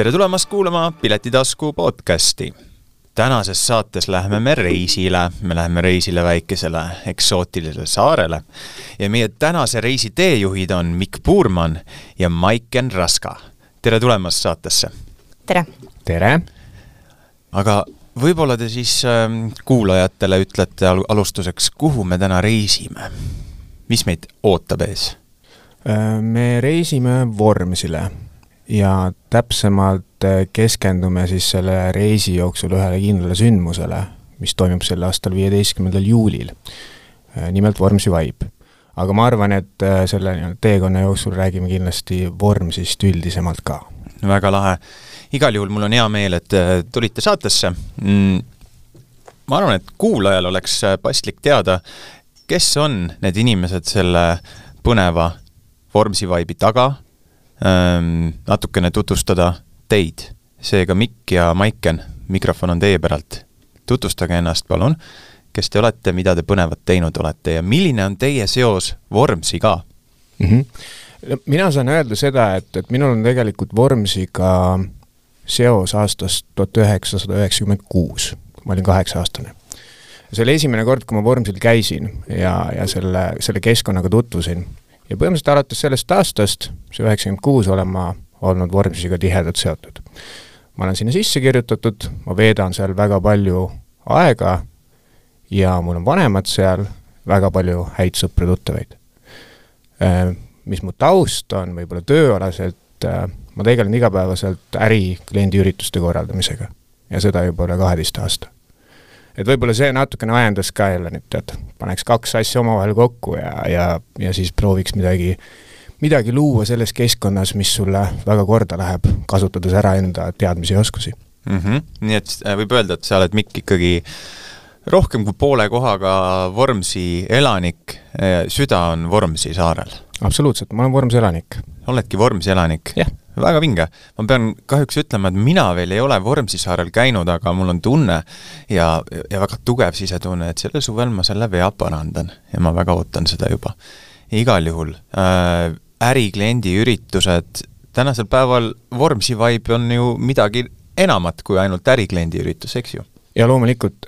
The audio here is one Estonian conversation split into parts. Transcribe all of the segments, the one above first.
tere tulemast kuulama Piletitasku podcasti. tänases saates läheme me reisile, me läheme reisile väikesele eksootilisele saarele ja meie tänase reisi teejuhid on Mikk Puurmann ja Maiken Raska. tere tulemast saatesse! tere! tere! aga võib-olla te siis äh, kuulajatele ütlete al alustuseks, kuhu me täna reisime? mis meid ootab ees? Äh, me reisime Vormsile ja täpsemalt äh, keskendume siis selle reisi jooksul ühele kindlale sündmusele, mis toimub sel aastal viieteistkümnendal juulil. Äh, nimelt Vormsi Vibe. aga ma arvan, et selle nii-öelda teekonna jooksul räägime kindlasti Vormsist üldisemalt ka. väga lahe. igal juhul mul on hea meel, et tulite saatesse mm,. ma arvan, et kuulajal oleks paslik teada, kes on need inimesed selle põneva Vormsi Vibe'i taga natukene tutvustada teid. seega Mikk ja Maiken, mikrofon on teie päralt. tutvustage ennast, palun, kes te olete, mida te põnevat teinud olete ja milline on teie seos Vormsiga mm? -hmm. No, mina saan öelda seda, et, et minul on tegelikult Vormsiga seos aastast tuhat üheksasada üheksakümmend kuus, ma olin kaheksa-aastane see oli esimene kord, kui ma Vormsil käisin ja, ja selle, selle keskkonnaga tutvusin ja põhimõtteliselt alates sellest aastast, see üheksakümmend kuus, olen ma olnud Vormsiga tihedalt seotud. ma olen sinna sisse kirjutatud, ma veedan seal väga palju aega ja mul on vanemad seal, väga palju häid sõpru-tuttavaid. Äh, mis mu taust on võib-olla tööalaselt, äh, ma tegelen igapäevaselt äri kliendiürituste korraldamisega ja seda juba üle kaheteist aasta et võib-olla see natukene ajendas ka jälle nüüd tead, paneks kaks asja omavahel kokku ja, ja, ja siis prooviks midagi, midagi luua selles keskkonnas, mis sulle väga korda läheb, kasutades ära enda teadmisi ja oskusi mm. -hmm. nii et äh, võib öelda, et sa oled, Mikk, ikkagi rohkem kui poole kohaga Vormsi elanik, äh, süda on Vormsi saarel? absoluutselt, ma olen Vormsi elanik. oledki Vormsi elanik? jah väga vinge. ma pean kahjuks ütlema, et mina veel ei ole Vormsi saarel käinud, aga mul on tunne ja, ja väga tugev sisetunne, et sellel suvel ma selle vea parandan ja ma väga ootan seda juba. igal juhul äh, ärikliendi üritused, tänasel päeval Vormsi Vibe on ju midagi enamat kui ainult ärikliendi üritus, eks ju? ja loomulikult,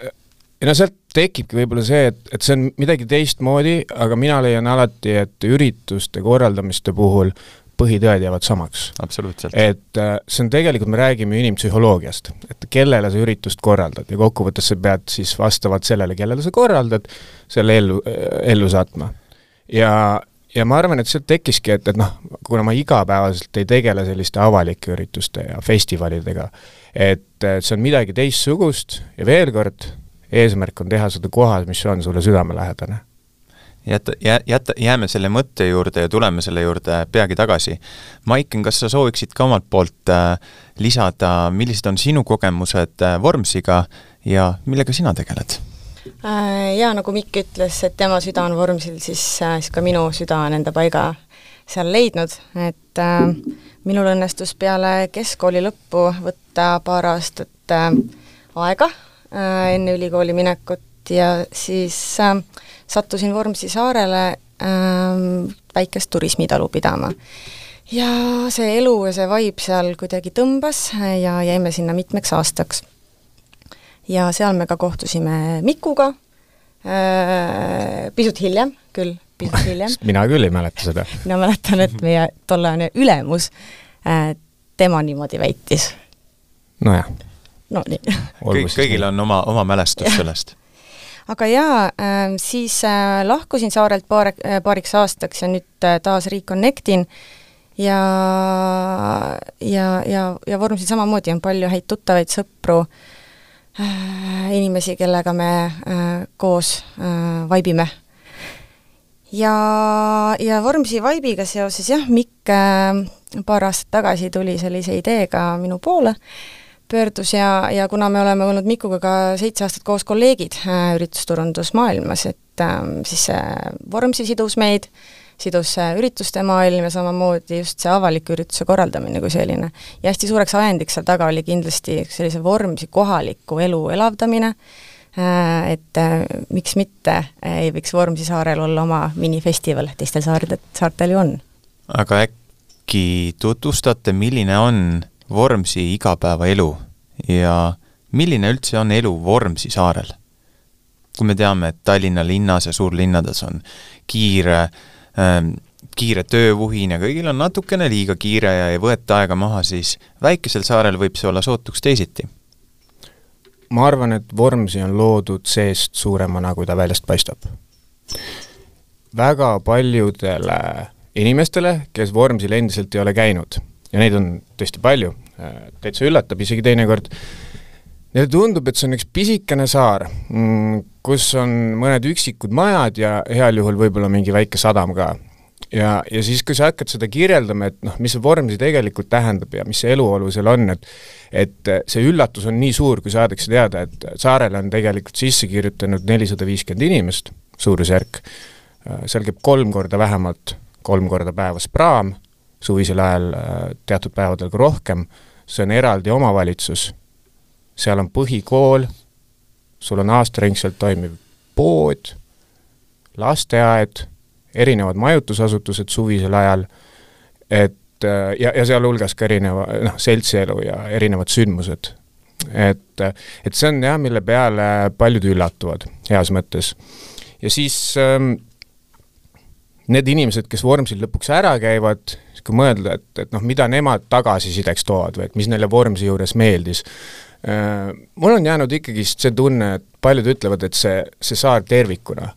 ja no sealt tekibki võib-olla see, et, et see on midagi teistmoodi, aga mina leian alati, et ürituste korraldamiste puhul põhitõed jäävad samaks. absoluutselt. et äh, see on tegelikult, me räägime inimpsühholoogiast, et kellele sa üritust korraldad ja kokkuvõttes sa pead siis vastavalt sellele, kellele sa korraldad, selle ellu, äh, ellu saatma. ja, ja ma arvan, et sealt tekkiski, et, et noh, kuna ma igapäevaselt ei tegele selliste avalike ürituste ja festivalidega, et see on midagi teistsugust ja veel kord, eesmärk on teha seda kohas, mis on sulle südamelähedane jäta, jäta, jääme selle mõtte juurde ja tuleme selle juurde peagi tagasi. Maiken, kas sa sooviksid ka omalt poolt äh, lisada, millised on sinu kogemused äh, Vormsiga ja millega sina tegeled? Äh, jaa, nagu Mikk ütles, et tema süda on Vormsil, siis, siis ka minu süda on enda paiga seal leidnud, et äh, minul õnnestus peale keskkooli lõppu võtta paar aastat äh, aega äh, enne ülikooli minekut ja siis äh, sattusin Vormsi saarele ähm, väikest turismitalu pidama. ja see elu ja see vibe seal kuidagi tõmbas ja jäime sinna mitmeks aastaks. ja seal me ka kohtusime Mikuga äh,, pisut hiljem küll, pisut hiljem. mina küll ei mäleta seda. mina mäletan, et meie tolleaegne ülemus äh, tema niimoodi väitis. nojah. no nii. kõik, kõigil on oma, oma mälestus sellest aga jaa äh,, siis äh, lahkusin saarelt paar äh,, paariks aastaks ja nüüd äh, taas reconnectin ja, ja, ja, ja Vormsil samamoodi on palju häid tuttavaid, sõpru inimesi, kellega me koos vaibime. ja, ja Vormsi vaibiga seoses jah, Mikk paar aastat tagasi tuli sellise ideega minu poole äh,, pöördus ja, ja kuna me oleme olnud Mikuga ka seitse aastat koos kolleegid äh, üritusturundusmaailmas, et äh, siis see Vormsi sidus meid, sidus see ürituste maailm ja samamoodi just see avaliku ürituse korraldamine kui selline. ja hästi suureks ajendiks seal taga oli kindlasti sellise Vormsi kohaliku elu elavdamine äh,, et äh, miks mitte äh, ei võiks Vormsi saarel olla oma minifestival, teistel saardel, saartel ju on. aga äkki tutvustate, milline on Vormsi igapäevaelu ja milline üldse on elu Vormsi saarel? kui me teame, et Tallinna linnas ja suurlinnades on kiire ähm,, kiire töövuhin ja kõigil on natukene liiga kiire ja ei võeta aega maha, siis väikesel saarel võib see olla sootuks teisiti. ma arvan, et Vormsi on loodud seest suuremana, kui ta väljast paistab. väga paljudele inimestele, kes Vormsil endiselt ei ole käinud ja neid on tõesti palju, täitsa üllatab isegi teinekord, neile tundub, et see on üks pisikene saar, mm, kus on mõned üksikud majad ja heal juhul võib-olla mingi väike sadam ka. ja, ja siis, kui sa hakkad seda kirjeldama, et noh, mis see Vormsi tegelikult tähendab ja mis see eluolu seal on, et et see üllatus on nii suur, kui saadakse teada, et saarele on tegelikult sisse kirjutanud nelisada viiskümmend inimest, suurusjärk, seal käib kolm korda vähemalt kolm korda päevas praam, suvisel ajal äh, teatud päevadel ka rohkem, see on eraldi omavalitsus, seal on põhikool, sul on aastaringselt toimiv pood, lasteaed, erinevad majutusasutused suvisel ajal, et äh, ja, ja sealhulgas ka erineva noh, seltsielu ja erinevad sündmused. et, et see on jah, mille peale paljud üllatuvad, heas mõttes. ja siis ähm, need inimesed, kes Vormsil lõpuks ära käivad, kui mõelda, et, et noh, mida nemad tagasisideks toovad või et mis neile Vormsi juures meeldis, äh, mul on jäänud ikkagist see tunne, et paljud ütlevad, et see, see saar tervikuna,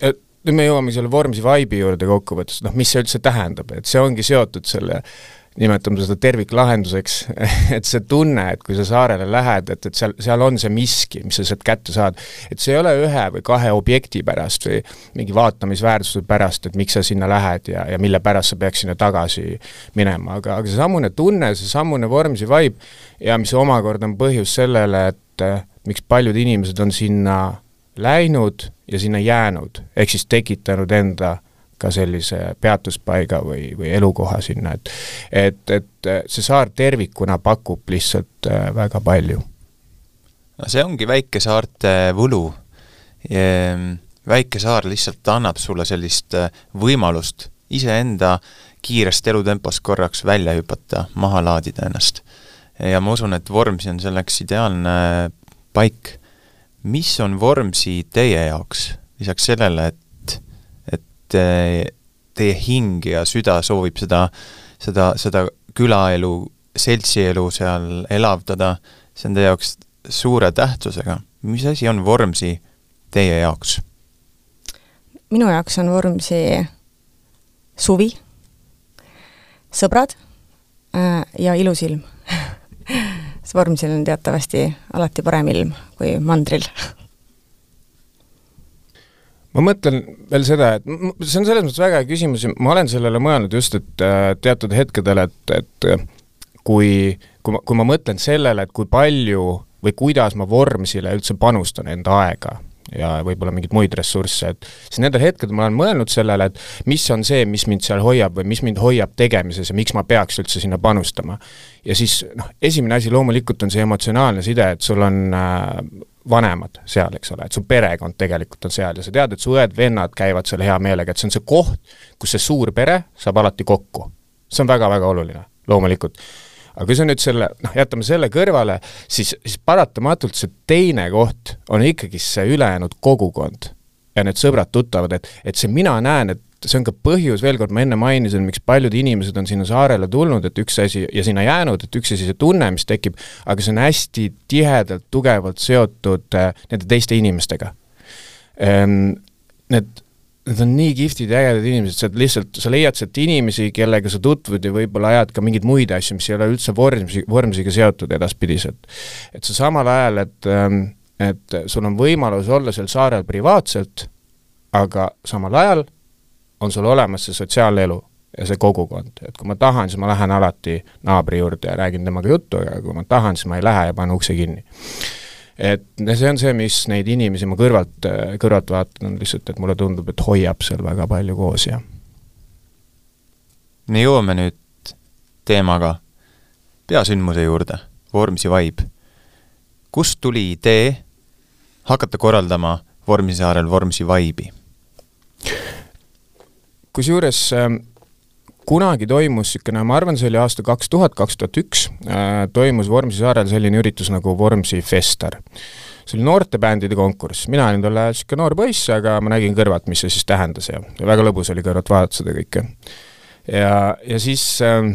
et nüüd me jõuame selle Vormsi vibe'i juurde kokkuvõttes, noh, mis see üldse tähendab, et see ongi seotud selle äh, nimetame seda terviklahenduseks, et see tunne, et kui sa saarele lähed, et, et seal, seal on see miski, mis sa sealt kätte saad, et see ei ole ühe või kahe objekti pärast või mingi vaatamisväärsuse pärast, et miks sa sinna lähed ja, ja mille pärast sa peaks sinna tagasi minema, aga, aga seesamune tunne, seesamune Vormsi vibe ja mis omakorda on põhjus sellele, et eh, miks paljud inimesed on sinna läinud ja sinna jäänud, ehk siis tekitanud enda ka sellise peatuspaiga või, või elukoha sinna, et et, et see saar tervikuna pakub lihtsalt äh, väga palju. no see ongi väikesaarte võlu. väike saar lihtsalt annab sulle sellist äh, võimalust iseenda kiirest elutempos korraks välja hüpata, maha laadida ennast. ja ma usun, et Vormsi on selleks ideaalne paik. mis on Vormsi teie jaoks, lisaks sellele, et teie hing ja süda soovib seda, seda, seda külaelu, seltsielu seal elavdada, see on teie jaoks suure tähtsusega. mis asi on Vormsi teie jaoks? minu jaoks on Vormsi suvi, sõbrad äh, ja ilus ilm Vormsil on teatavasti alati parem ilm kui mandril ma mõtlen veel seda, et see on selles mõttes väga hea küsimus ja ma olen sellele mõelnud just, et äh, teatud hetkedel, et, et äh, kui, kui ma, kui ma mõtlen sellele, et kui palju või kuidas ma Vormsile üldse panustan enda aega ja võib-olla mingeid muid ressursse, et siis nendel hetkedel ma olen mõelnud sellele, et mis on see, mis mind seal hoiab või mis mind hoiab tegemises ja miks ma peaks üldse sinna panustama. ja siis noh, esimene asi loomulikult on see emotsionaalne side, et sul on äh, vanemad seal, eks ole, et su perekond tegelikult on seal ja sa tead, et su õed-vennad käivad seal hea meelega, et see on see koht, kus see suur pere saab alati kokku. see on väga-väga oluline, loomulikult. aga kui sa nüüd selle, noh, jätame selle kõrvale, siis, siis paratamatult see teine koht on ikkagi see ülejäänud kogukond ja need sõbrad-tuttavad, et, et see mina näen, et see on ka põhjus, veel kord ma enne mainisin, miks paljud inimesed on sinna saarele tulnud, et üks asi, ja sinna jäänud, et üks asi, see tunne, mis tekib, aga see on hästi tihedalt, tugevalt seotud äh, nende teiste inimestega ähm,. Need, need on nii kihvtid ja ägedad inimesed, sa lihtsalt, sa leiad sealt inimesi, kellega sa tutvud ja võib-olla ajad ka mingeid muid asju, mis ei ole üldse vormsi, vormsiga seotud edaspidiselt. et sa samal ajal, et ähm, et sul on võimalus olla seal saarel privaatselt, aga samal ajal on sul olemas see sotsiaalelu ja see kogukond, et kui ma tahan, siis ma lähen alati naabri juurde ja räägin temaga juttu, aga kui ma tahan, siis ma ei lähe ja panen ukse kinni. et see on see, mis neid inimesi ma kõrvalt, kõrvalt vaatan, on lihtsalt, et mulle tundub, et hoiab seal väga palju koos ja me jõuame nüüd teemaga peasündmuse juurde, Vormsi vibe. kust tuli idee hakata korraldama Vormsisaarel Vormsi vibe'i? Kusjuures ähm, kunagi toimus niisugune, ma arvan, see oli aasta kaks tuhat, kaks tuhat üks, toimus Vormsi saarel selline üritus nagu Vormsi Fester see oli noortebändide konkurss, mina olin tol ajal niisugune noor poiss, aga ma nägin kõrvalt, mis see siis tähendas ja, ja väga lõbus oli kõrvalt vaadata seda kõike. ja, ja siis äh,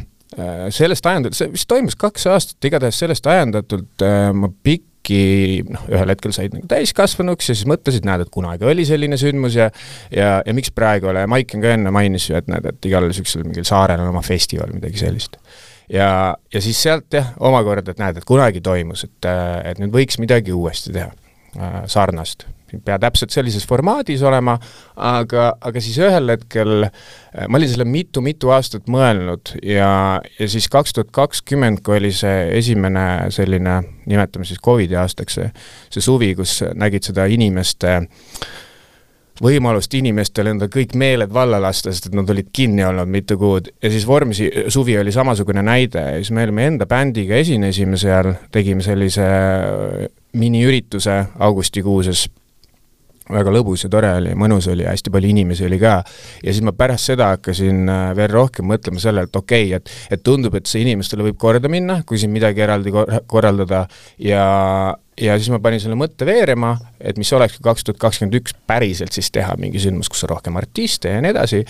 sellest ajendatult, see vist toimus kaks aastat, igatahes sellest ajendatult äh, ma pikki noh, ühel hetkel said nagu täiskasvanuks ja siis mõtlesid, näed, et kunagi oli selline sündmus ja ja, ja miks praegu ei ole, Maiken ka enne mainis ju, et näed, et igal niisugusel mingil saarel on oma festival, midagi sellist ja, ja siis sealt jah, omakorda, et näed, et kunagi toimus, et, et nüüd võiks midagi uuesti teha, äh, sarnast. Ei pea täpselt sellises formaadis olema, aga, aga siis ühel hetkel äh, ma olin selle mitu-mitu aastat mõelnud ja, ja siis kaks tuhat kakskümmend, kui oli see esimene selline, nimetame siis Covidi aastaks, see, see suvi, kus nägid seda inimeste võimalust inimestel endal kõik meeled valla lasta, sest et nad olid kinni olnud mitu kuud. Ja siis Vormsi suvi oli samasugune näide. Ja siis me olime enda bändiga esinesime seal, tegime sellise äh, miniürituse augustikuuses, väga lõbus ja tore oli, mõnus oli, hästi palju inimesi oli ka. ja siis ma pärast seda hakkasin äh, veel rohkem mõtlema sellele, et okei okay,, et et tundub, et see inimestele võib korda minna, kui siin midagi eraldi korraldada ja ja siis ma panin selle mõtte veerema, et mis oleks ka kaks tuhat kakskümmend üks päriselt siis teha mingi sündmus, kus on rohkem artiste ja nii edasi.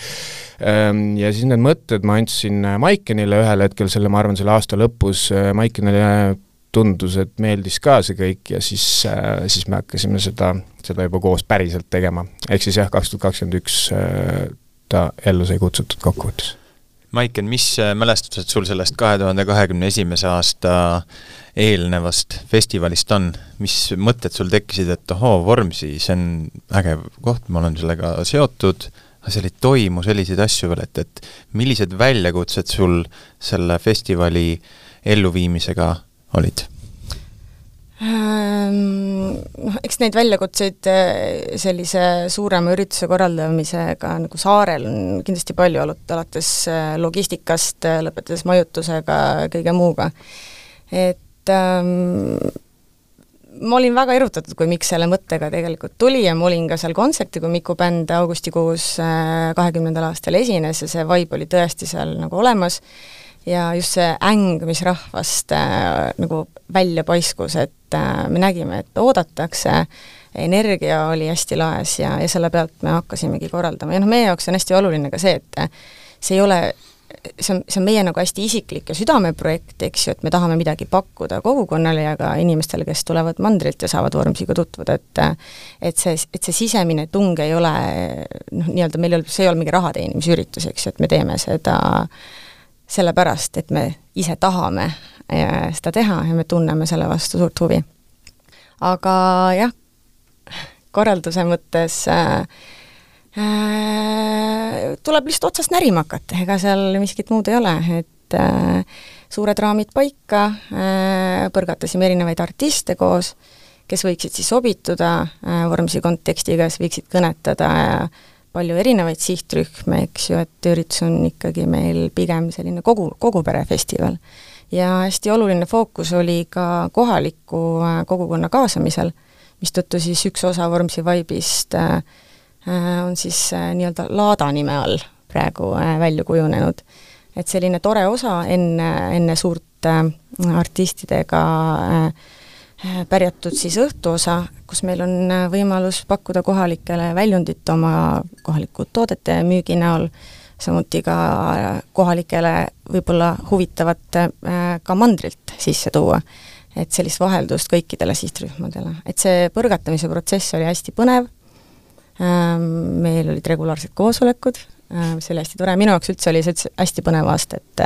Ehm, ja siis need mõtted ma andsin Maikenile ühel hetkel, selle, ma arvan, selle aasta lõpus, Maikenile tundus, et meeldis ka see kõik ja siis, siis me hakkasime seda, seda juba koos päriselt tegema. ehk siis jah, kaks tuhat kakskümmend üks ta ellu sai kutsutud kokkuvõttes Maiken, mis äh, mälestused sul sellest kahe tuhande kahekümne esimese aasta eelnevast festivalist on, mis mõtted sul tekkisid, et ohoo, Vormsi, see on äge koht, ma olen sellega seotud, seal ei toimu selliseid asju veel, et, et millised väljakutsed sul selle festivali elluviimisega olid? Ehm, noh, eks neid väljakutseid eh, sellise suurema ürituse korraldamisega nagu saarel on kindlasti palju, alates eh, logistikast, eh, lõpetades majutusega, kõige muuga. et ähm, ma olin väga erutatud, kui Mikk selle mõttega tegelikult tuli ja ma olin ka seal kontserti, kui Miku bänd augustikuus kahekümnendal aastal esines ja see vibe oli tõesti seal nagu olemas ja just see äng, mis rahvast äh, nagu välja paiskus, et äh, me nägime, et oodatakse, energia oli hästi laes ja, ja selle pealt me hakkasimegi korraldama. Ja noh, meie jaoks on hästi oluline ka see, et see ei ole see on, see on meie nagu hästi isiklik ja südameprojekt, eks ju, et me tahame midagi pakkuda kogukonnale ja ka inimestele, kes tulevad mandrilt ja saavad Vormsiga tutvuda, et et see, et see sisemine tung ei ole noh, nii-öelda meil ei ole, see ei ole mingi raha teenimisüritus, eks ju, et me teeme seda sellepärast, et me ise tahame seda teha ja me tunneme selle vastu suurt huvi. aga jah, korralduse mõttes äh, äh, tuleb lihtsalt otsast närima hakata, ega seal miskit muud ei ole, et äh, suured raamid paika äh,, põrgatasime erinevaid artiste koos, kes võiksid siis sobituda äh, Vormsi kontekstiga, kes võiksid kõnetada äh, palju erinevaid sihtrühme, eks ju, et üritus on ikkagi meil pigem selline kogu, kogu perefestival. ja hästi oluline fookus oli ka kohaliku äh, kogukonna kaasamisel, mistõttu siis üks osa Vormsi Vibe'ist äh, äh, on siis nii-öelda Laada nime all praegu välja kujunenud. et selline tore osa enne, enne suurt artistidega Äh, pärjatud siis õhtuosa, kus meil on äh, võimalus pakkuda kohalikele väljundit oma kohalikku toodete müügi näol, samuti ka äh, kohalikele võib-olla huvitavat ka mandrilt sisse tuua. et sellist vaheldust kõikidele sihtrühmadele. et see põrgatamise protsess oli hästi põnev, ähm, meil olid regulaarsed koosolekud, see oli hästi tore, minu jaoks üldse oli see hästi põnev aasta, et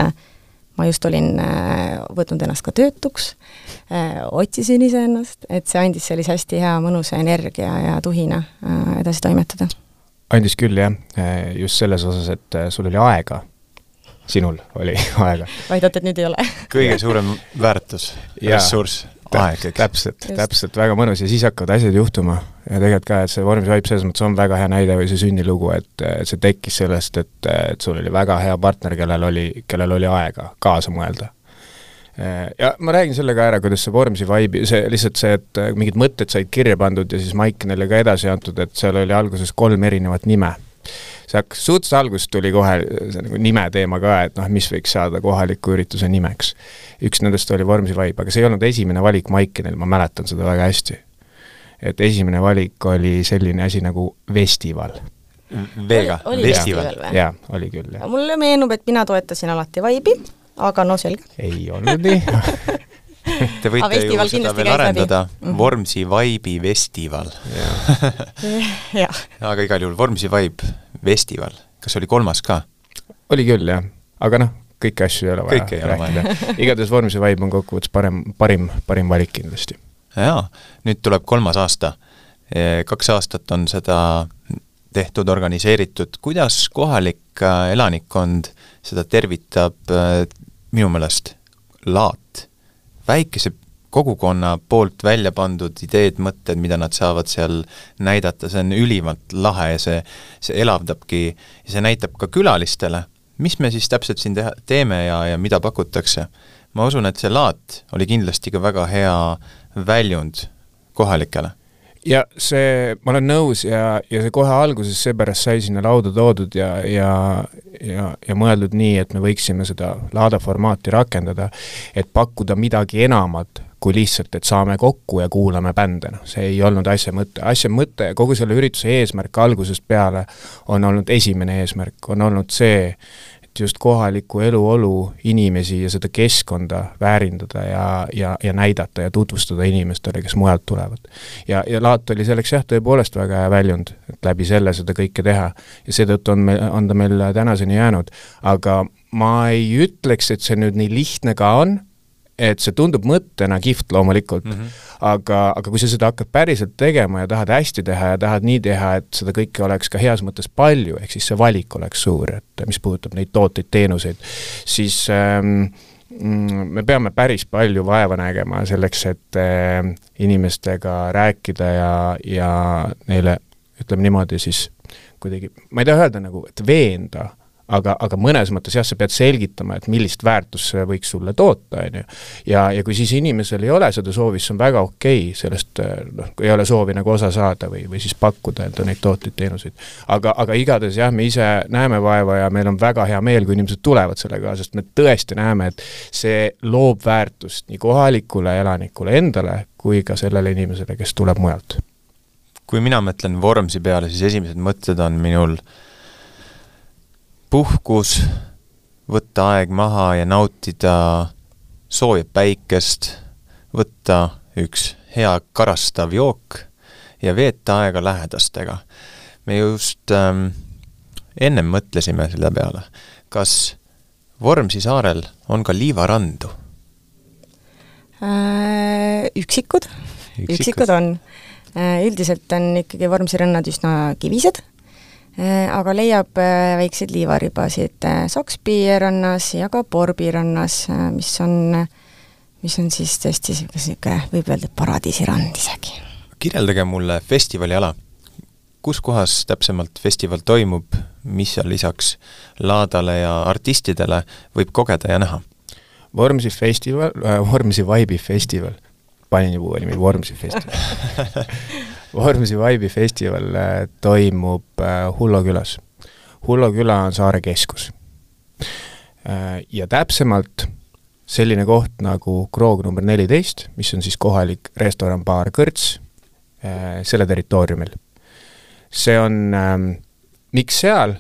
ma just olin äh, võtnud ennast ka töötuks, äh, otsisin iseennast, et see andis sellise hästi hea mõnusa energia ja tuhina äh, edasi toimetada. andis küll, jah, just selles osas, et sul oli aega, sinul oli aega. väidad, et nüüd ei ole. Kõige suurem väärtus, ressurss aeg, eks. täpselt, täpselt, väga mõnus ja siis hakkavad asjad juhtuma. ja tegelikult ka, et see Vormis Vibe selles mõttes on väga hea näide või see sünnilugu, et see tekkis sellest, et, et sul oli väga hea partner, kellel oli, kellel oli aega kaasa mõelda. Ja ma räägin selle ka ära, kuidas see Vormsi Vibe'i, see lihtsalt see, et mingid mõtted said kirja pandud ja siis Maikenile ka edasi antud, et seal oli alguses kolm erinevat nime see hakkas, suhteliselt alguses tuli kohe see nagu nime teema ka, et noh, mis võiks saada kohaliku ürituse nimeks. üks nendest oli Vormsi Vibe, aga see ei olnud esimene valik Maikenil, ma mäletan seda väga hästi. et esimene valik oli selline asi nagu festival V-ga, festival. jaa, oli küll, jah. mulle meenub, et mina toetasin alati Vibe'i, aga no selge. ei olnud nii Te võite ju seda veel arendada, mhm. Vormsi Vibe'i festival. aga igal juhul Vormsi Vibe festival, kas oli kolmas ka? oli küll, jah. aga noh, kõiki asju ei ole vaja kõike vaja. igatahes Vormsi Vibe on kokkuvõttes parem, parim, parim valik kindlasti. jaa, nüüd tuleb kolmas aasta. E, kaks aastat on seda tehtud, organiseeritud, kuidas kohalik äh, elanikkond seda tervitab, äh, minu meelest laat, väikese kogukonna poolt välja pandud ideed, mõtted, mida nad saavad seal näidata, see on ülimalt lahe ja see, see elavdabki ja see näitab ka külalistele, mis me siis täpselt siin teha, teeme ja, ja mida pakutakse. ma usun, et see laat oli kindlasti ka väga hea väljund kohalikele ja see, ma olen nõus ja, ja see kohe alguses seepärast sai sinna lauda toodud ja, ja ja, ja mõeldud nii, et me võiksime seda laada formaati rakendada, et pakkuda midagi enamat kui lihtsalt, et saame kokku ja kuulame bände, noh, see ei olnud asja mõte. asja mõte, kogu selle ürituse eesmärk algusest peale on olnud, esimene eesmärk on olnud see, et just kohalikku eluolu, inimesi ja seda keskkonda väärindada ja, ja, ja näidata ja tutvustada inimestele, kes mujalt tulevad. ja, ja laat oli selleks jah, tõepoolest väga hea väljund, et läbi selle seda kõike teha. ja seetõttu on meil, on ta meil tänaseni jäänud. aga ma ei ütleks, et see nüüd nii lihtne ka on, et see tundub mõttena kihvt loomulikult mm, -hmm. aga, aga kui sa seda hakkad päriselt tegema ja tahad hästi teha ja tahad nii teha, et seda kõike oleks ka heas mõttes palju, ehk siis see valik oleks suur, et mis puudutab neid tooteid, teenuseid, siis ähm, mm, me peame päris palju vaeva nägema selleks, et äh, inimestega rääkida ja, ja neile ütleme niimoodi siis kuidagi, ma ei taha öelda nagu, et veenda aga, aga mõnes mõttes jah, sa pead selgitama, et millist väärtust see võiks sulle toota, on ju. ja, ja kui siis inimesel ei ole seda soovi, siis on väga okei okay sellest noh, kui ei ole soovi nagu osa saada või, või siis pakkuda enda neid tooteid, teenuseid. aga, aga igatahes jah, me ise näeme vaeva ja meil on väga hea meel, kui inimesed tulevad sellega, sest me tõesti näeme, et see loob väärtust nii kohalikule elanikule endale kui ka sellele inimesele, kes tuleb mujalt. kui mina mõtlen Vormsi peale, siis esimesed mõtted on minul äh, puhkus, võtta aeg maha ja nautida sooja päikest, võtta üks hea karastav jook ja veeta aega lähedastega. me just ähm, ennem mõtlesime selle peale, kas Vormsi saarel on ka liivarandu äh,? Üksikud, üksikud on. Äh, üldiselt on ikkagi Vormsi rannad üsna kivised aga leiab äh, väikseid liivaribasid äh, Sakspii rannas ja ka Borbi rannas, mis on, mis on siis tõesti niisugune, niisugune võib öelda, paradiisirand isegi. kirjeldage mulle festivali ala. kus kohas täpsemalt festival toimub, mis seal lisaks laadale ja artistidele võib kogeda ja näha? Vormsi festival äh,, Vormsi Vibe'i festival, panin juba nimi, Vormsi festival Vormsi Vibe'i festival äh, toimub äh, Hullo külas. Hullo küla on saare keskus. Äh, ja täpsemalt selline koht nagu Kroog number neliteist, mis on siis kohalik restoran, baar, kõrts, selle territooriumil. see on, ähm, miks seal,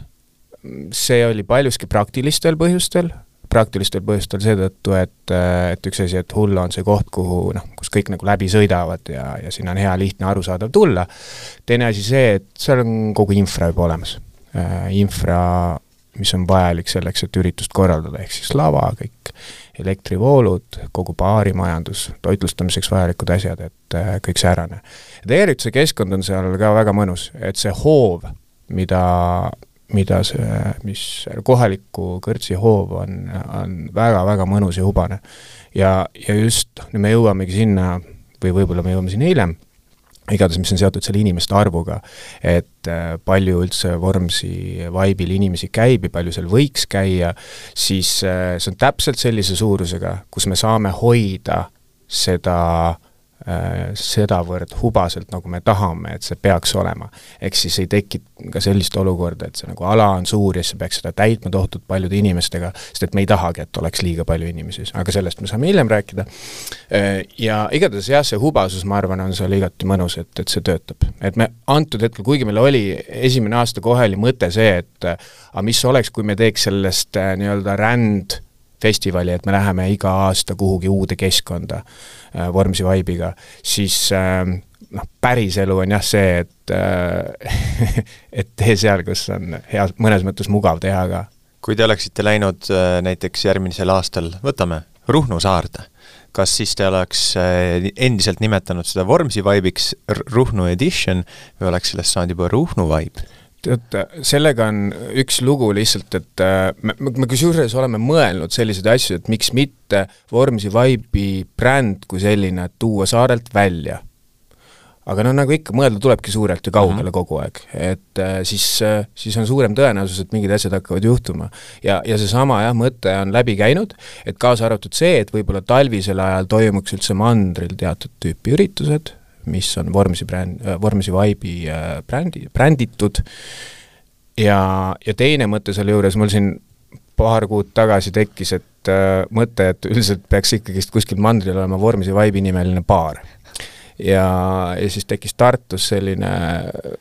see oli paljuski praktilistel põhjustel, praktilistel põhjustel seetõttu, et, et üks asi, et Hullo on see koht, kuhu noh, kus kõik nagu läbi sõidavad ja, ja sinna on hea, lihtne, arusaadav tulla, teine asi see, et seal on kogu infra juba olemas äh,. Infra, mis on vajalik selleks, et üritust korraldada, ehk siis lava, kõik elektrivoolud, kogu baarimajandus, toitlustamiseks vajalikud asjad, et äh, kõik säärane. ja tegelikult see keskkond on seal ka väga mõnus, et see hoov, mida mida see, mis kohaliku kõrtsi hoov on, on väga-väga mõnus ja hubane. ja, ja just, nüüd me jõuamegi sinna, või võib-olla me jõuame sinna hiljem, igatahes, mis on seotud selle inimeste arvuga, et äh, palju üldse Vormsi vaibil inimesi käib ja palju seal võiks käia, siis äh, see on täpselt sellise suurusega, kus me saame hoida seda sedavõrd hubaselt, nagu me tahame, et see peaks olema. ehk siis ei teki ka sellist olukorda, et see nagu ala on suur ja siis sa peaks seda täitma tohutult paljude inimestega, sest et me ei tahagi, et oleks liiga palju inimesi, aga sellest me saame hiljem rääkida. Äh, ja igatahes jah, see hubasus, ma arvan, on seal igati mõnus, et, et see töötab. et me antud hetkel, kuigi meil oli esimene aasta kohe oli mõte see, et aga mis oleks, kui me teeks sellest äh, nii-öelda ränd festivali, et me läheme iga aasta kuhugi uude keskkonda äh, Vormsi vibe'iga, siis äh, noh, päriselu on jah see, et äh, et tee seal, kus on hea, mõnes mõttes mugav teha ka. kui te oleksite läinud äh, näiteks järgmisel aastal, võtame Ruhnu saarde, kas siis te oleks endiselt nimetanud seda Vormsi vibe'iks Ruhnu edition või oleks sellest saanud juba Ruhnu vibe? Tead, sellega on üks lugu lihtsalt, et äh, me, me kusjuures oleme mõelnud selliseid asju, et miks mitte Vormsi Vibe'i bränd kui selline tuua saarelt välja. aga no nagu ikka, mõelda tulebki suurelt ja kaugele mm -hmm. kogu aeg, et äh, siis, äh, siis on suurem tõenäosus, et mingid asjad hakkavad juhtuma. ja, ja seesama jah, mõte on läbi käinud, et kaasa arvatud see, et võib-olla talvisel ajal toimuks üldse mandril teatud tüüpi üritused, mis on Vormsi bränd, äh, Vormsi Vibe'i äh, brändi, bränditud ja, ja teine mõte selle juures, mul siin paar kuud tagasi tekkis, et äh, mõte, et üldiselt peaks ikkagist kuskil mandril olema Vormsi Vibe'i nimeline baar. ja, ja siis tekkis Tartus selline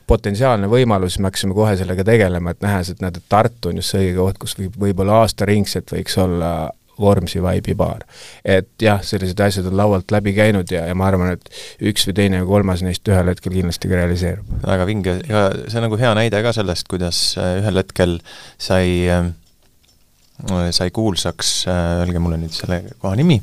potentsiaalne võimalus, me hakkasime kohe sellega tegelema, et nähes, et näed, et Tartu on just see õige koht, kus võib, võib-olla aastaringselt võiks olla Vormsi Vibe'i baar. et jah, sellised asjad on laualt läbi käinud ja, ja ma arvan, et üks või teine või kolmas neist ühel hetkel kindlasti ka realiseerub. väga vinge ja see on nagu hea näide ka sellest, kuidas äh, ühel hetkel sai äh, sai kuulsaks, äh, öelge mulle nüüd selle koha nimi,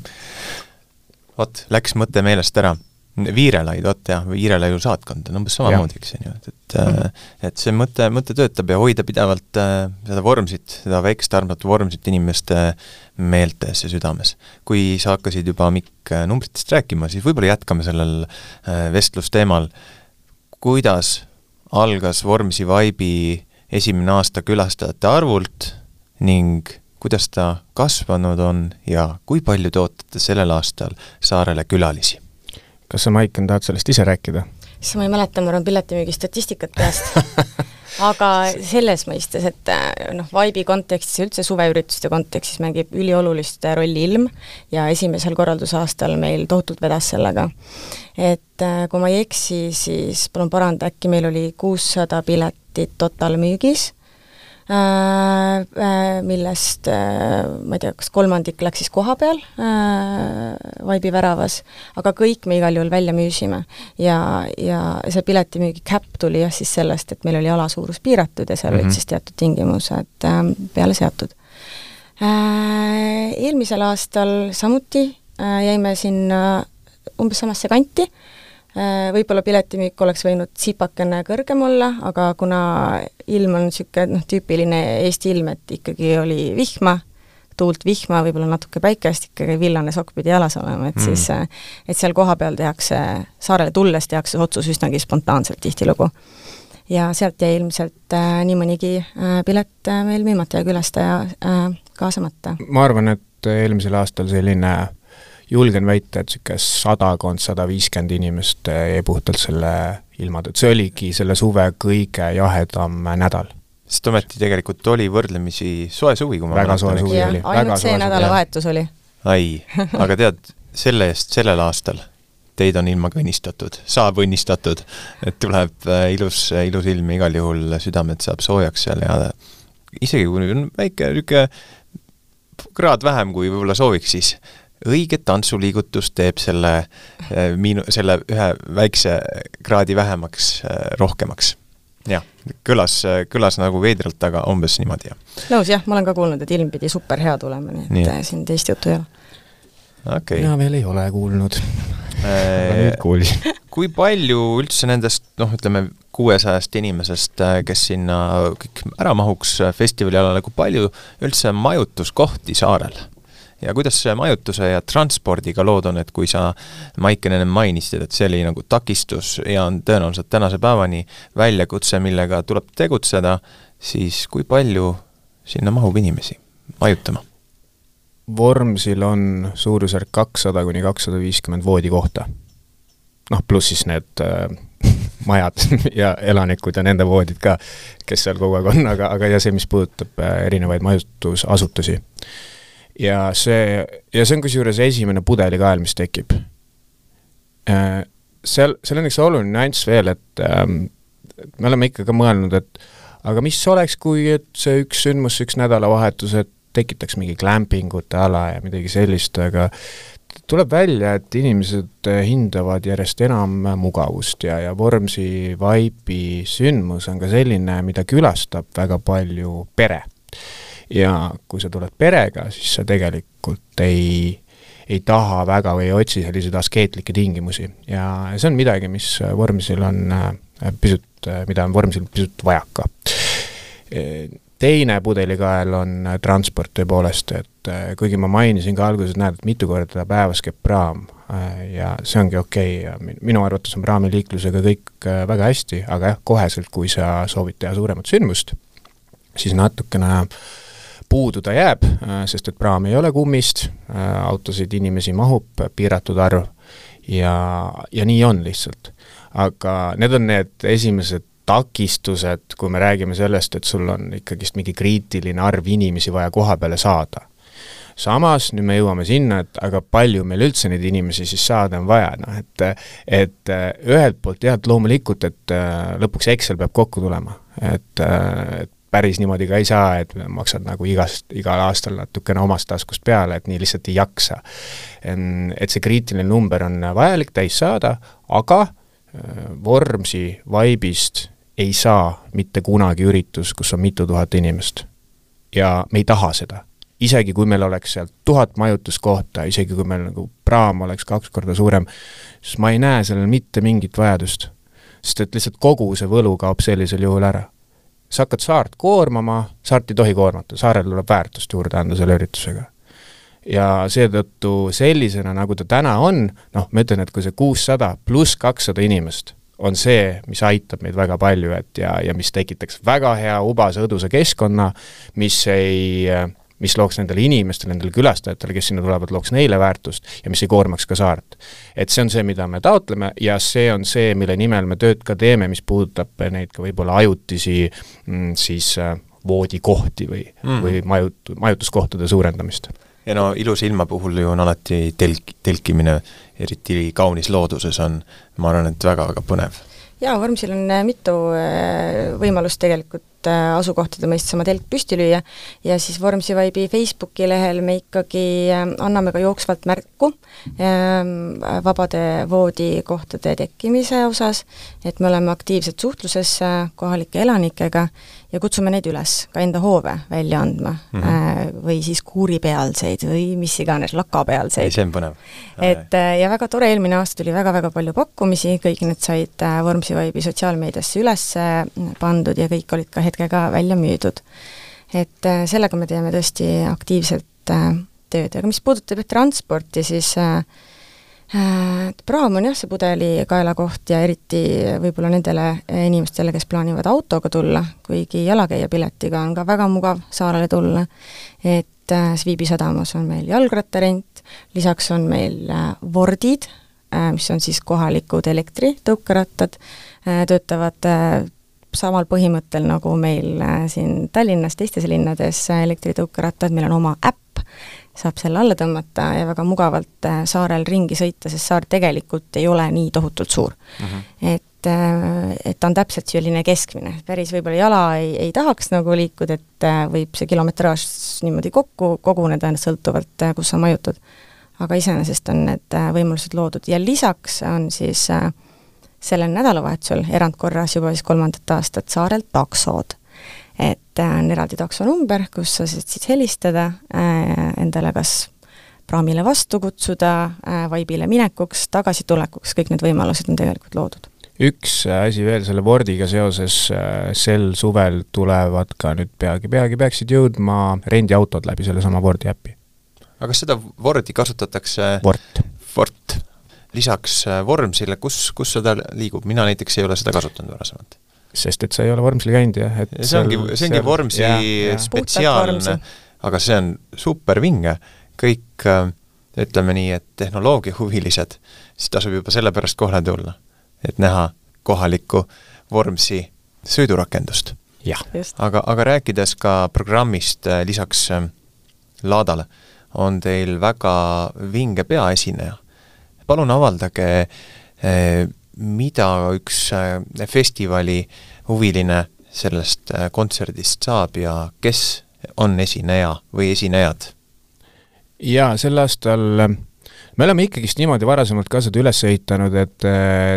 vot, läks mõte meelest ära Viirelaid, vot jah, Viirelaiu saatkond on umbes samamoodi, eks on ju, et, et mm -hmm. et see mõte, mõte töötab ja hoida pidevalt äh, seda vormsit, seda väikest armsat vormsit inimeste meeltes ja südames. kui sa hakkasid juba, Mikk, numbritest rääkima, siis võib-olla jätkame sellel äh, vestlusteemal, kuidas algas Vormsi Vibe'i esimene aasta külastajate arvult ning kuidas ta kasvanud on ja kui palju te ootate sellel aastal saarele külalisi? Kas sa, Maiken, tahad sellest ise rääkida? issand, ma ei mäleta, ma arvan, piletimüügi statistikat peast aga selles mõistes, et noh, Vibe'i kontekstis ja üldse suveürituste kontekstis mängib üliolulist rolli ilm ja esimesel korraldusaastal meil tohutult vedas sellega. et kui ma ei eksi, siis palun paranda, äkki meil oli kuussada piletit totalmüügis äh, millest äh, ma ei tea, kas kolmandik läks siis koha peal Vibe'i väravas, aga kõik me igal juhul välja müüsime. ja, ja see piletimüügi cap tuli jah siis sellest, et meil oli ala suurus piiratud ja seal mm -hmm. olid siis teatud tingimused peale seatud. Eelmisel aastal samuti jäime sinna umbes samasse kanti Äh, võib-olla piletimüük oleks võinud tsipakene kõrgem olla, aga kuna ilm on niisugune noh, tüüpiline Eesti ilm, et ikkagi oli vihma, tuult, vihma, võib-olla natuke päikest, ikkagi villane sokk pidi jalas olema, et mm. siis äh, et seal kohapeal tehakse, saarele tulles tehakse otsus üsnagi spontaanselt tihtilugu. ja sealt jäi ilmselt äh, nii mõnigi äh, pilet äh, meil müümata ja külastaja äh, kaasamata. ma arvan, et eelmisel aastal selline äh, julgen väita, et niisugune sadakond, sada viiskümmend inimest jäi puhtalt selle ilma tõttu, see oligi selle suve kõige jahedam nädal sest ometi tegelikult oli võrdlemisi soe suvi, kui ma väga soe suvi oli. ainult see nädalavahetus oli. ai, aga tead, selle eest sellel aastal teid on ilmaga õnnistatud, saab õnnistatud, et tuleb äh, ilus, ilus ilm ja igal juhul südamed saab soojaks seal ja isegi kui nüüd on väike niisugune kraad vähem, kui võib-olla sooviks, siis õige tantsuliigutus teeb selle eh, miinu-, selle ühe väikse kraadi vähemaks eh, rohkemaks. jah, kõlas, kõlas nagu veidralt, aga umbes niimoodi, jah. nõus jah, ma olen ka kuulnud, et ilm pidi super hea tulema, nii et nii. Eh, siin teist juttu ei ole. Okay. mina veel ei ole kuulnud aga nüüd kuulsin. kui palju üldse nendest noh, ütleme kuuesajast inimesest, kes sinna kõik ära mahuks festivalialale, kui palju üldse majutuskohti saarel ja kuidas majutuse ja transpordiga lood on, et kui sa, Maiken, ennem mainisid, et see oli nagu takistus ja on tõenäoliselt tänase päevani väljakutse, millega tuleb tegutseda, siis kui palju sinna mahub inimesi majutama? Vormsil on suurusjärk kakssada kuni kakssada viiskümmend voodikohta. noh, pluss siis need äh, majad ja elanikud ja nende voodid ka, kes seal kogu aeg on, aga, aga ja see, mis puudutab äh, erinevaid majutusasutusi. Ja see, ja see on kusjuures esimene pudelikael, mis tekib äh,. seal, seal on üks oluline nüanss veel, et ähm, me oleme ikka ka mõelnud, et aga mis oleks, kui et see üks sündmus, üks nädalavahetus, et tekitaks mingi glampingute ala ja midagi sellist, aga tuleb välja, et inimesed hindavad järjest enam mugavust ja, ja Vormsi Vibe'i sündmus on ka selline, mida külastab väga palju pere. Ja kui sa tuled perega, siis sa tegelikult ei, ei taha väga või ei otsi selliseid askeetlikke tingimusi. Ja see on midagi, mis Vormsil on äh, pisut, mida on Vormsil pisut vajaka. Teine pudelikael on äh, transport tõepoolest, et äh, kuigi ma mainisin ka alguses, näed, et mitu korda päevas käib praam äh, ja see ongi okei okay ja minu arvates on praamiliiklusega kõik väga hästi, aga jah, koheselt, kui sa soovid teha suuremat sündmust, siis natukene puudu ta jääb, sest et praam ei ole kummist, autosid, inimesi mahub piiratud arv ja, ja nii on lihtsalt. aga need on need esimesed takistused, kui me räägime sellest, et sul on ikkagist mingi kriitiline arv inimesi vaja koha peale saada. samas nüüd me jõuame sinna, et aga palju meil üldse neid inimesi siis saada on vaja, noh et et ühelt poolt jah, et loomulikult, et äh, lõpuks Excel peab kokku tulema, et, äh, et päris niimoodi ka ei saa, et maksad nagu igast, igal aastal natukene omast taskust peale, et nii lihtsalt ei jaksa. Et see kriitiline number on vajalik täis saada, aga äh, Vormsi vaibist ei saa mitte kunagi üritus, kus on mitu tuhat inimest. ja me ei taha seda. isegi kui meil oleks seal tuhat majutuskohta, isegi kui meil nagu praam oleks kaks korda suurem, siis ma ei näe sellel mitte mingit vajadust. sest et lihtsalt kogu see võlu kaob sellisel juhul ära. Sa hakkad saart koormama, saart ei tohi koormata, saarel tuleb väärtust juurde anda selle üritusega. Ja seetõttu sellisena, nagu ta täna on, noh, ma ütlen, et kui see kuussada pluss kakssada inimest on see, mis aitab meid väga palju, et ja, ja mis tekitaks väga hea ubase õdusa keskkonna, mis ei, mis looks nendele inimestele, nendele külastajatele, kes sinna tulevad, looks neile väärtust ja mis ei koormaks ka saart. et see on see, mida me taotleme ja see on see, mille nimel me tööd ka teeme, mis puudutab neid ka võib-olla ajutisi mm, siis äh, voodikohti või mm., või majut-, majutuskohtade suurendamist ja no ilusa ilma puhul ju on alati telk, telkimine, eriti kaunis looduses, on ma arvan, et väga-väga põnev. jaa, Vormsil on äh, mitu äh, võimalust tegelikult asukohtade mõistes oma telk püsti lüüa ja siis Vormsi Vibe'i Facebooki lehel me ikkagi anname ka jooksvalt märku ähm, vabade voodikohtade tekkimise osas, et me oleme aktiivselt suhtluses kohalike elanikega ja kutsume neid üles ka enda hoove välja andma mm -hmm. või siis kuuripealseid või mis iganes, lakapealseid. see on põnev. et äh, ja väga tore, eelmine aasta tuli väga-väga palju pakkumisi, kõik need said äh, Vormsi Vibe'i sotsiaalmeediasse üles pandud ja kõik olid ka hetkega välja müüdud. et sellega me teeme tõesti aktiivselt tööd, aga mis puudutab transporti, siis äh, Äh, praam on jah, see pudelikaela koht ja eriti võib-olla nendele inimestele, kes plaanivad autoga tulla, kuigi jalakäijapiletiga on ka väga mugav saarele tulla, et äh, Sviibi sadamas on meil jalgrattarent, lisaks on meil äh, Vordid, mis on siis kohalikud elektritõukerattad, töötavad samal põhimõttel nagu meil siin Tallinnas, teistes linnades elektritõukerattad, meil on oma äpp, saab selle alla tõmmata ja väga mugavalt äh, saarel ringi sõita, sest saar tegelikult ei ole nii tohutult suur mm. -hmm. et, äh, et ta on täpselt selline keskmine, päris võib-olla jala ei, ei tahaks nagu liikuda, et äh, võib see kilometraaž niimoodi kokku koguneda, sõltuvalt kus sa majutud. aga iseenesest on need võimalused loodud ja lisaks on siis sellel nädalavahetusel erandkorras juba siis kolmandat aastat saarel taksod et äh, on eraldi taksonumber, kus sa saad siis helistada äh, endale kas praamile vastu kutsuda, äh, vaibile minekuks, tagasitulekuks, kõik need võimalused on tegelikult loodud üks asi veel selle Wordiga seoses, sel suvel tulevad ka nüüd peagi, peagi peaksid jõudma rendiautod läbi sellesama Wordi äpi. aga kas seda Wordi kasutatakse Wort. Lisaks Vormsile, kus, kus seda liigub, mina näiteks ei ole seda kasutanud varasemalt. Sest et sa ei ole Vormsil käinud jah, et see ongi, see ongi Vormsi spetsiaalne, aga see on super vinge, kõik äh, ütleme nii, et tehnoloogiahuvilised, siis tasub juba sellepärast kohale tulla, et näha kohalikku Vormsi sõidurakendust. aga, aga rääkides ka programmist äh, lisaks äh, Laadale, on teil väga vinge peaesineja. Palun avaldage, äh, mida üks festivali huviline sellest kontserdist saab ja kes on esineja või esinejad? jaa, sel aastal me oleme ikkagist niimoodi varasemalt ka seda üles ehitanud, et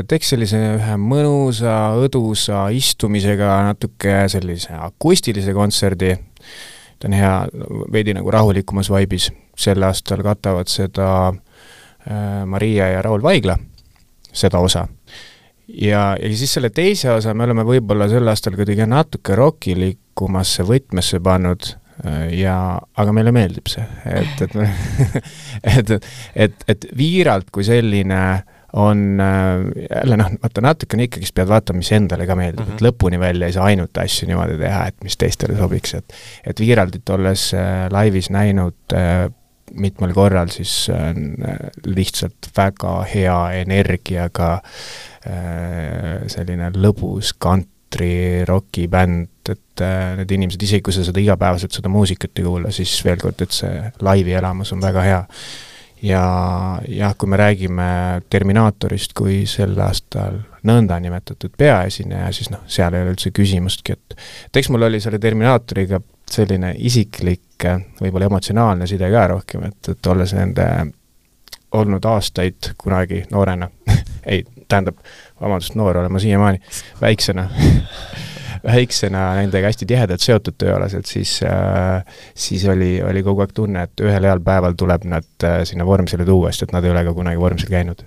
teeks sellise ühe mõnusa, õdusa istumisega natuke sellise akustilise kontserdi, ta on hea veidi nagu rahulikumas vaibis, sel aastal katavad seda Maria ja Raul Vaigla, seda osa. ja, ja siis selle teise osa me oleme võib-olla sel aastal kuidagi natuke rokilikumasse võtmesse pannud, ja, aga meile meeldib see, et, et et, et, et Viiralt kui selline on jälle noh, vaata natukene ikkagist pead vaatama, mis endale ka meeldib mm, -hmm. et mhm. lõpuni välja ei saa ainult asju niimoodi teha, et mis teistele sobiks, et et Viiraldit olles äh, laivis näinud äh, mitmel korral, siis on äh, lihtsalt väga hea energiaga äh, selline lõbus kant kantri-roki bänd, et äh, need inimesed, isegi kui sa seda igapäevaselt, seda muusikat ei kuula, siis veel kord, et see laivi elamus on väga hea. ja jah, kui me räägime Terminaatorist kui sel aastal nõndanimetatud peaesineja, siis noh, seal ei ole üldse küsimustki, et et eks mul oli selle Terminaatoriga selline isiklik, võib-olla emotsionaalne side ka rohkem, et, et olles nende olnud aastaid kunagi noorena ei, tähendab, vabandust, noor olen ma siiamaani, väiksena väiksena nendega hästi tihedalt seotud tööalaselt, siis äh,, siis oli, oli kogu aeg tunne, et ühel heal päeval tuleb nad äh, sinna Vormsile tuua, sest et nad ei ole ka kunagi Vormsil käinud.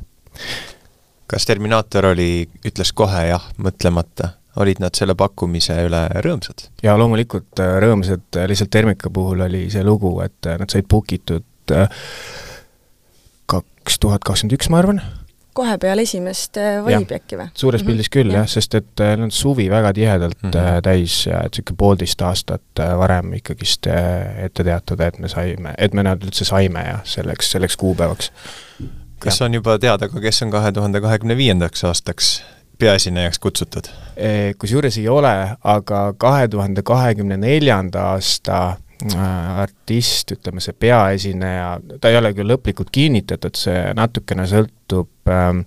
kas Terminaator oli, ütles kohe jah, mõtlemata? Olid nad selle pakkumise üle rõõmsad? jaa, loomulikult äh, rõõmsad, lihtsalt Termika puhul oli see lugu, et äh, nad said book itud kaks tuhat kakskümmend üks, ma arvan kohe peale esimest äh, vaibi äkki või? suures pildis mm -hmm. küll jah ja., sest et äh, nad suvi väga tihedalt mm -hmm. täis ja et niisugune poolteist aastat varem ikkagist ette teatada, et me saime, et me nad üldse saime ja selleks, selleks kuupäevaks. kas ja. on juba teada ka, kes on kahe tuhande kahekümne viiendaks aastaks peaesinejaks kutsutud? Kusjuures ei ole, aga kahe tuhande kahekümne neljanda aasta Äh, artist, ütleme see peaesineja, ta ei ole küll lõplikult kinnitatud, see natukene sõltub ähm,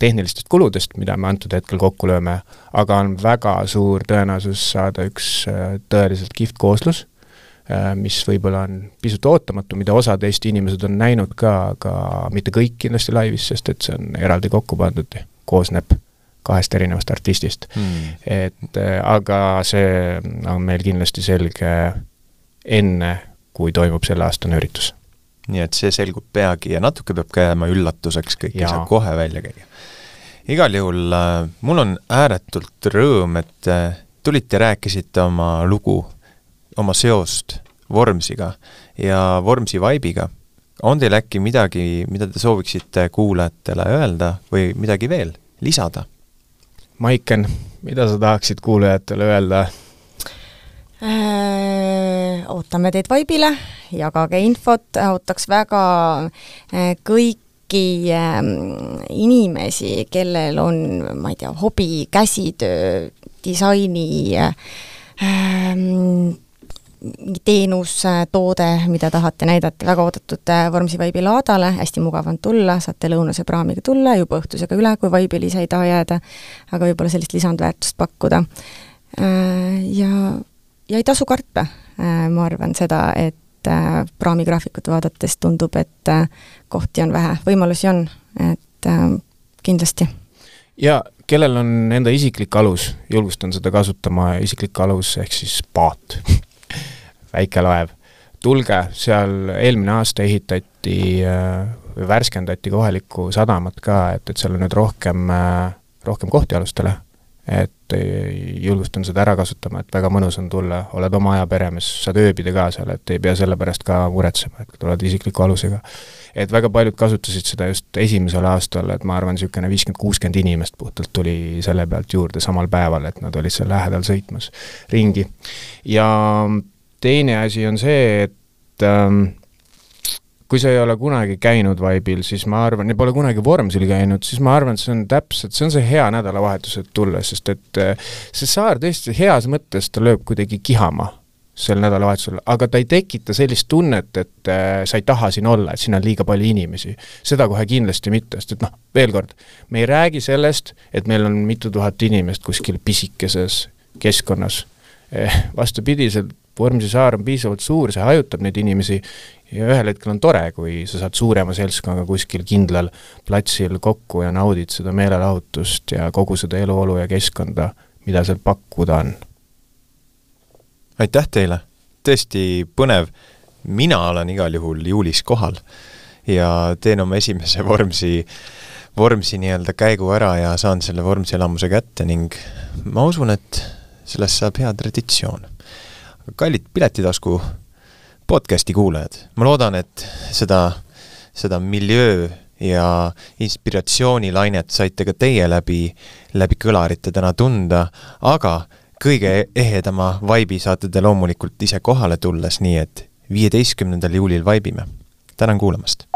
tehnilistest kuludest, mida me antud hetkel kokku lööme, aga on väga suur tõenäosus saada üks äh, tõeliselt kihvt kooslus, äh, mis võib-olla on pisut ootamatu, mida osad Eesti inimesed on näinud ka, aga mitte kõik kindlasti laivis, sest et see on eraldi kokku pandud, koosneb kahest erinevast artistist hmm.. et aga see on meil kindlasti selge enne, kui toimub selleaastane üritus. nii et see selgub peagi ja natuke peab ka jääma üllatuseks, kõik ei saa kohe välja käia. igal juhul äh, mul on ääretult rõõm, et äh, tulite rääkisite oma lugu, oma seost Vormsiga ja Vormsi vaibiga. on teil äkki midagi, mida te sooviksite kuulajatele öelda või midagi veel lisada? Maiken, mida sa tahaksid kuulajatele öelda? Äh, ootame teid Vaibile, jagage infot, ootaks väga äh, kõiki ähm, inimesi, kellel on, ma ei tea, hobi, käsitöö, disaini ähm, teenus, toode, mida tahate näidata, väga oodatud äh, Vormsi Vaibi laadale, hästi mugav on tulla, saate lõunase praamiga tulla, juba õhtusega üle, kui Vaibile ise ei taha jääda, aga võib-olla sellist lisandväärtust pakkuda. Ja ja ei tasu karta, äh, ma arvan seda, et äh, praamigraafikut vaadates tundub, et äh, kohti on vähe, võimalusi on, et kindlasti. ja kellel on enda isiklik alus, julgustan seda kasutama, isiklik alus ehk siis paat väike laev. tulge, seal eelmine aasta ehitati või värskendati kohalikku sadamat ka, et, et seal on nüüd rohkem, rohkem kohti alustele et julgustan seda ära kasutama, et väga mõnus on tulla, oled oma aja peremees, saad ööbida ka seal, et ei pea selle pärast ka muretsema, et tuled isikliku alusega. et väga paljud kasutasid seda just esimesel aastal, et ma arvan, niisugune viiskümmend, kuuskümmend inimest puhtalt tuli selle pealt juurde samal päeval, et nad olid seal lähedal sõitmas ringi. ja teine asi on see, et ähm, kui sa ei ole kunagi käinud Vibe'il, siis ma arvan, ja pole kunagi Vormsil käinud, siis ma arvan, et see on täpselt, see on see hea nädalavahetus, et tulla, sest et äh, see saar tõesti heas mõttes, ta lööb kuidagi kihama sel nädalavahetusel, aga ta ei tekita sellist tunnet, et äh, sa ei taha siin olla, et siin on liiga palju inimesi. seda kohe kindlasti mitte, sest et noh, veel kord, me ei räägi sellest, et meil on mitu tuhat inimest kuskil pisikeses keskkonnas eh,. Vastupidiselt, Vormsi saar on piisavalt suur, see hajutab neid inimesi ja ühel hetkel on tore, kui sa saad suurema seltskonnaga kuskil kindlal platsil kokku ja naudid seda meelelahutust ja kogu seda eluolu ja keskkonda, mida seal pakkuda on aitäh teile, tõesti põnev. mina olen igal juhul juulis kohal ja teen oma esimese Vormsi, Vormsi nii-öelda käigu ära ja saan selle Vormsi elamuse kätte ning ma usun, et sellest saab hea traditsioon. Kallid Piletitasku podcasti kuulajad, ma loodan, et seda, seda miljöö ja inspiratsioonilainet saite ka teie läbi, läbi kõlarite täna tunda, aga kõige ehedama vaibi saate te loomulikult ise kohale tulles, nii et viieteistkümnendal juulil vaibime. tänan kuulamast!